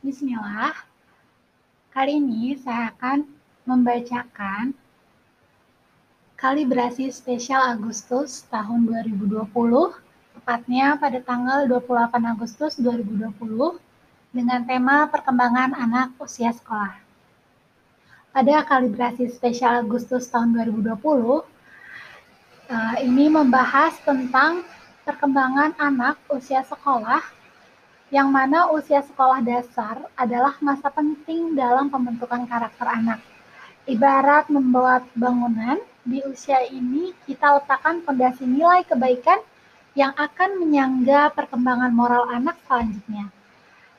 Bismillah. Kali ini saya akan membacakan kalibrasi spesial Agustus tahun 2020, tepatnya pada tanggal 28 Agustus 2020, dengan tema perkembangan anak usia sekolah. Pada kalibrasi spesial Agustus tahun 2020, eh, ini membahas tentang perkembangan anak usia sekolah yang mana usia sekolah dasar adalah masa penting dalam pembentukan karakter anak. Ibarat membuat bangunan, di usia ini kita letakkan fondasi nilai kebaikan yang akan menyangga perkembangan moral anak selanjutnya.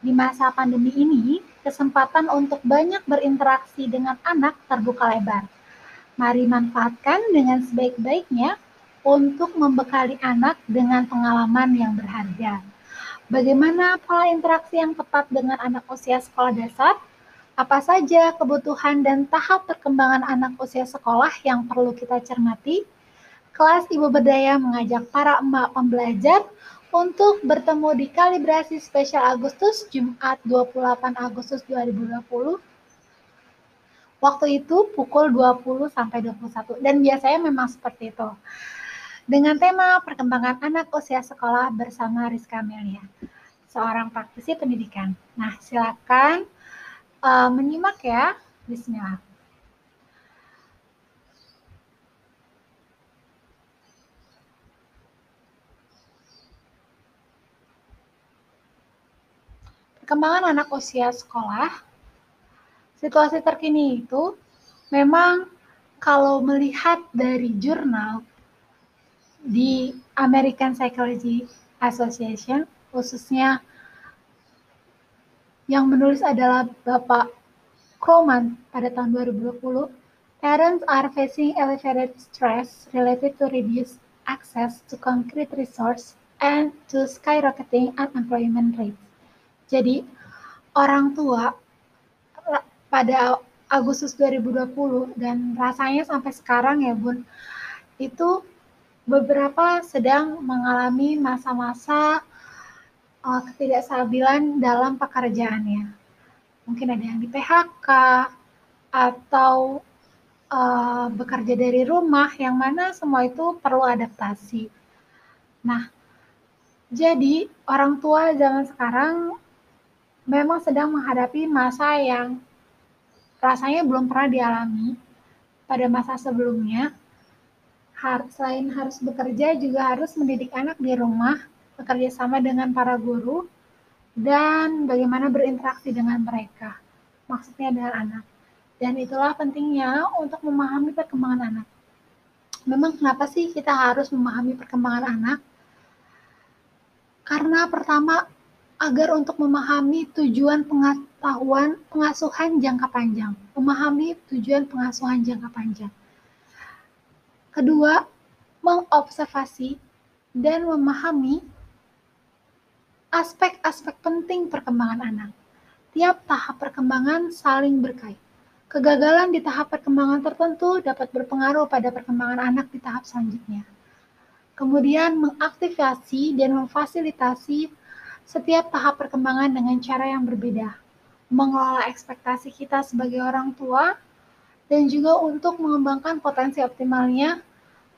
Di masa pandemi ini, kesempatan untuk banyak berinteraksi dengan anak terbuka lebar. Mari manfaatkan dengan sebaik-baiknya untuk membekali anak dengan pengalaman yang berharga. Bagaimana pola interaksi yang tepat dengan anak usia sekolah dasar? Apa saja kebutuhan dan tahap perkembangan anak usia sekolah yang perlu kita cermati? Kelas Ibu Berdaya mengajak para emak pembelajar untuk bertemu di kalibrasi spesial Agustus Jumat 28 Agustus 2020. Waktu itu pukul 20 sampai 21 dan biasanya memang seperti itu. Dengan tema perkembangan anak usia sekolah bersama Rizka Melia, seorang praktisi pendidikan. Nah, silakan uh, menyimak ya. Bismillah. Perkembangan anak usia sekolah, situasi terkini itu memang kalau melihat dari jurnal di American Psychology Association, khususnya yang menulis adalah Bapak Kroman pada tahun 2020, parents are facing elevated stress related to reduced access to concrete resource and to skyrocketing unemployment rate. Jadi, orang tua pada Agustus 2020 dan rasanya sampai sekarang ya Bun, itu beberapa sedang mengalami masa-masa uh, ketidakstabilan dalam pekerjaannya. Mungkin ada yang di PHK atau uh, bekerja dari rumah, yang mana semua itu perlu adaptasi. Nah, jadi orang tua zaman sekarang memang sedang menghadapi masa yang rasanya belum pernah dialami pada masa sebelumnya. Selain harus bekerja, juga harus mendidik anak di rumah bekerja sama dengan para guru, dan bagaimana berinteraksi dengan mereka. Maksudnya dengan anak. Dan itulah pentingnya untuk memahami perkembangan anak. Memang kenapa sih kita harus memahami perkembangan anak? Karena pertama, agar untuk memahami tujuan pengetahuan pengasuhan jangka panjang. Memahami tujuan pengasuhan jangka panjang. Kedua, mengobservasi dan memahami aspek-aspek penting perkembangan anak. Tiap tahap perkembangan saling berkait. Kegagalan di tahap perkembangan tertentu dapat berpengaruh pada perkembangan anak di tahap selanjutnya. Kemudian mengaktifasi dan memfasilitasi setiap tahap perkembangan dengan cara yang berbeda. Mengelola ekspektasi kita sebagai orang tua dan juga untuk mengembangkan potensi optimalnya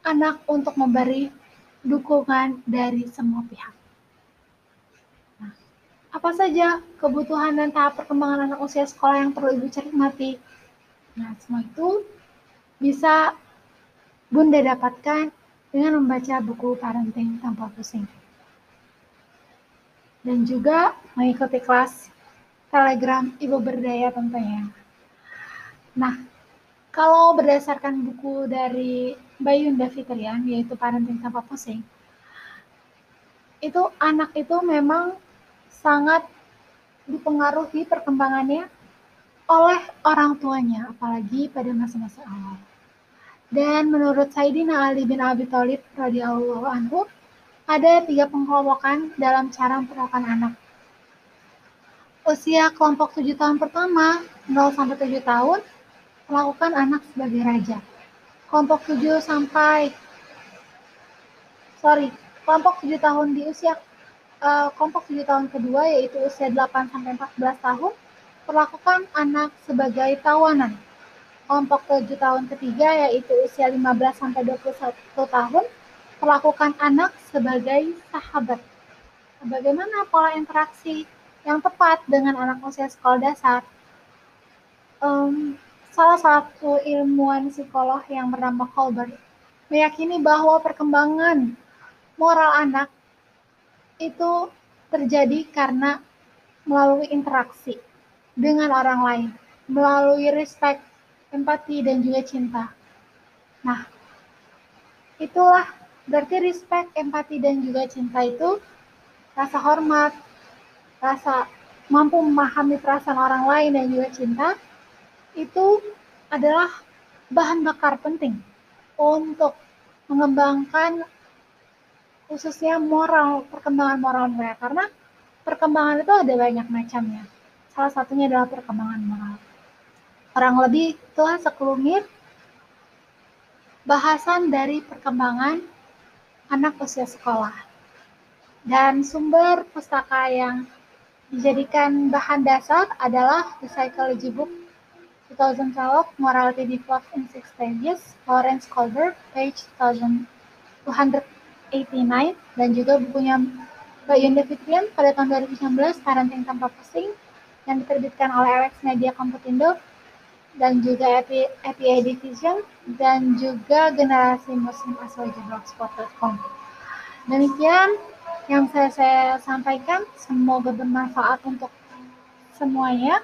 anak untuk memberi dukungan dari semua pihak. Apa saja kebutuhan dan tahap perkembangan anak usia sekolah yang perlu Ibu cermati? Nah, semua itu bisa Bunda dapatkan dengan membaca buku parenting tanpa pusing. Dan juga mengikuti kelas Telegram Ibu Berdaya tentunya. Nah, kalau berdasarkan buku dari Bayunda Fitrian, yaitu Parenting Tanpa Pusing, itu anak itu memang sangat dipengaruhi perkembangannya oleh orang tuanya, apalagi pada masa-masa awal. Dan menurut Sayyidina Ali bin Abi Thalib radhiyallahu anhu, ada tiga pengelompokan dalam cara memperlakukan anak. Usia kelompok 7 tahun pertama, 0 sampai 7 tahun, melakukan anak sebagai raja. Kelompok 7 sampai sorry, kelompok 7 tahun di usia uh, kelompok 7 tahun kedua yaitu usia 8 sampai 14 tahun perlakukan anak sebagai tawanan. Kelompok 7 tahun ketiga yaitu usia 15 sampai 21 tahun perlakukan anak sebagai sahabat. Bagaimana pola interaksi yang tepat dengan anak usia sekolah dasar? Um, salah satu ilmuwan psikolog yang bernama Colbert meyakini bahwa perkembangan moral anak itu terjadi karena melalui interaksi dengan orang lain, melalui respect, empati, dan juga cinta. Nah, itulah berarti respect, empati, dan juga cinta itu rasa hormat, rasa mampu memahami perasaan orang lain dan juga cinta itu adalah bahan bakar penting untuk mengembangkan khususnya moral, perkembangan moral mereka. Karena perkembangan itu ada banyak macamnya. Salah satunya adalah perkembangan moral. Orang lebih telah sekelumit bahasan dari perkembangan anak usia sekolah. Dan sumber pustaka yang dijadikan bahan dasar adalah The Psychology Book 2012 Morality Developed in Six Stages, Lawrence Colbert, page 1289, dan juga bukunya Mbak Yunda Fitrian pada tahun 2019, Parenting Tanpa Pusing, yang diterbitkan oleh Alex Media Komputindo, dan juga APA Division, dan juga Generasi Muslim Asal Blogspot.com. Demikian yang saya, saya sampaikan, semoga bermanfaat untuk semuanya.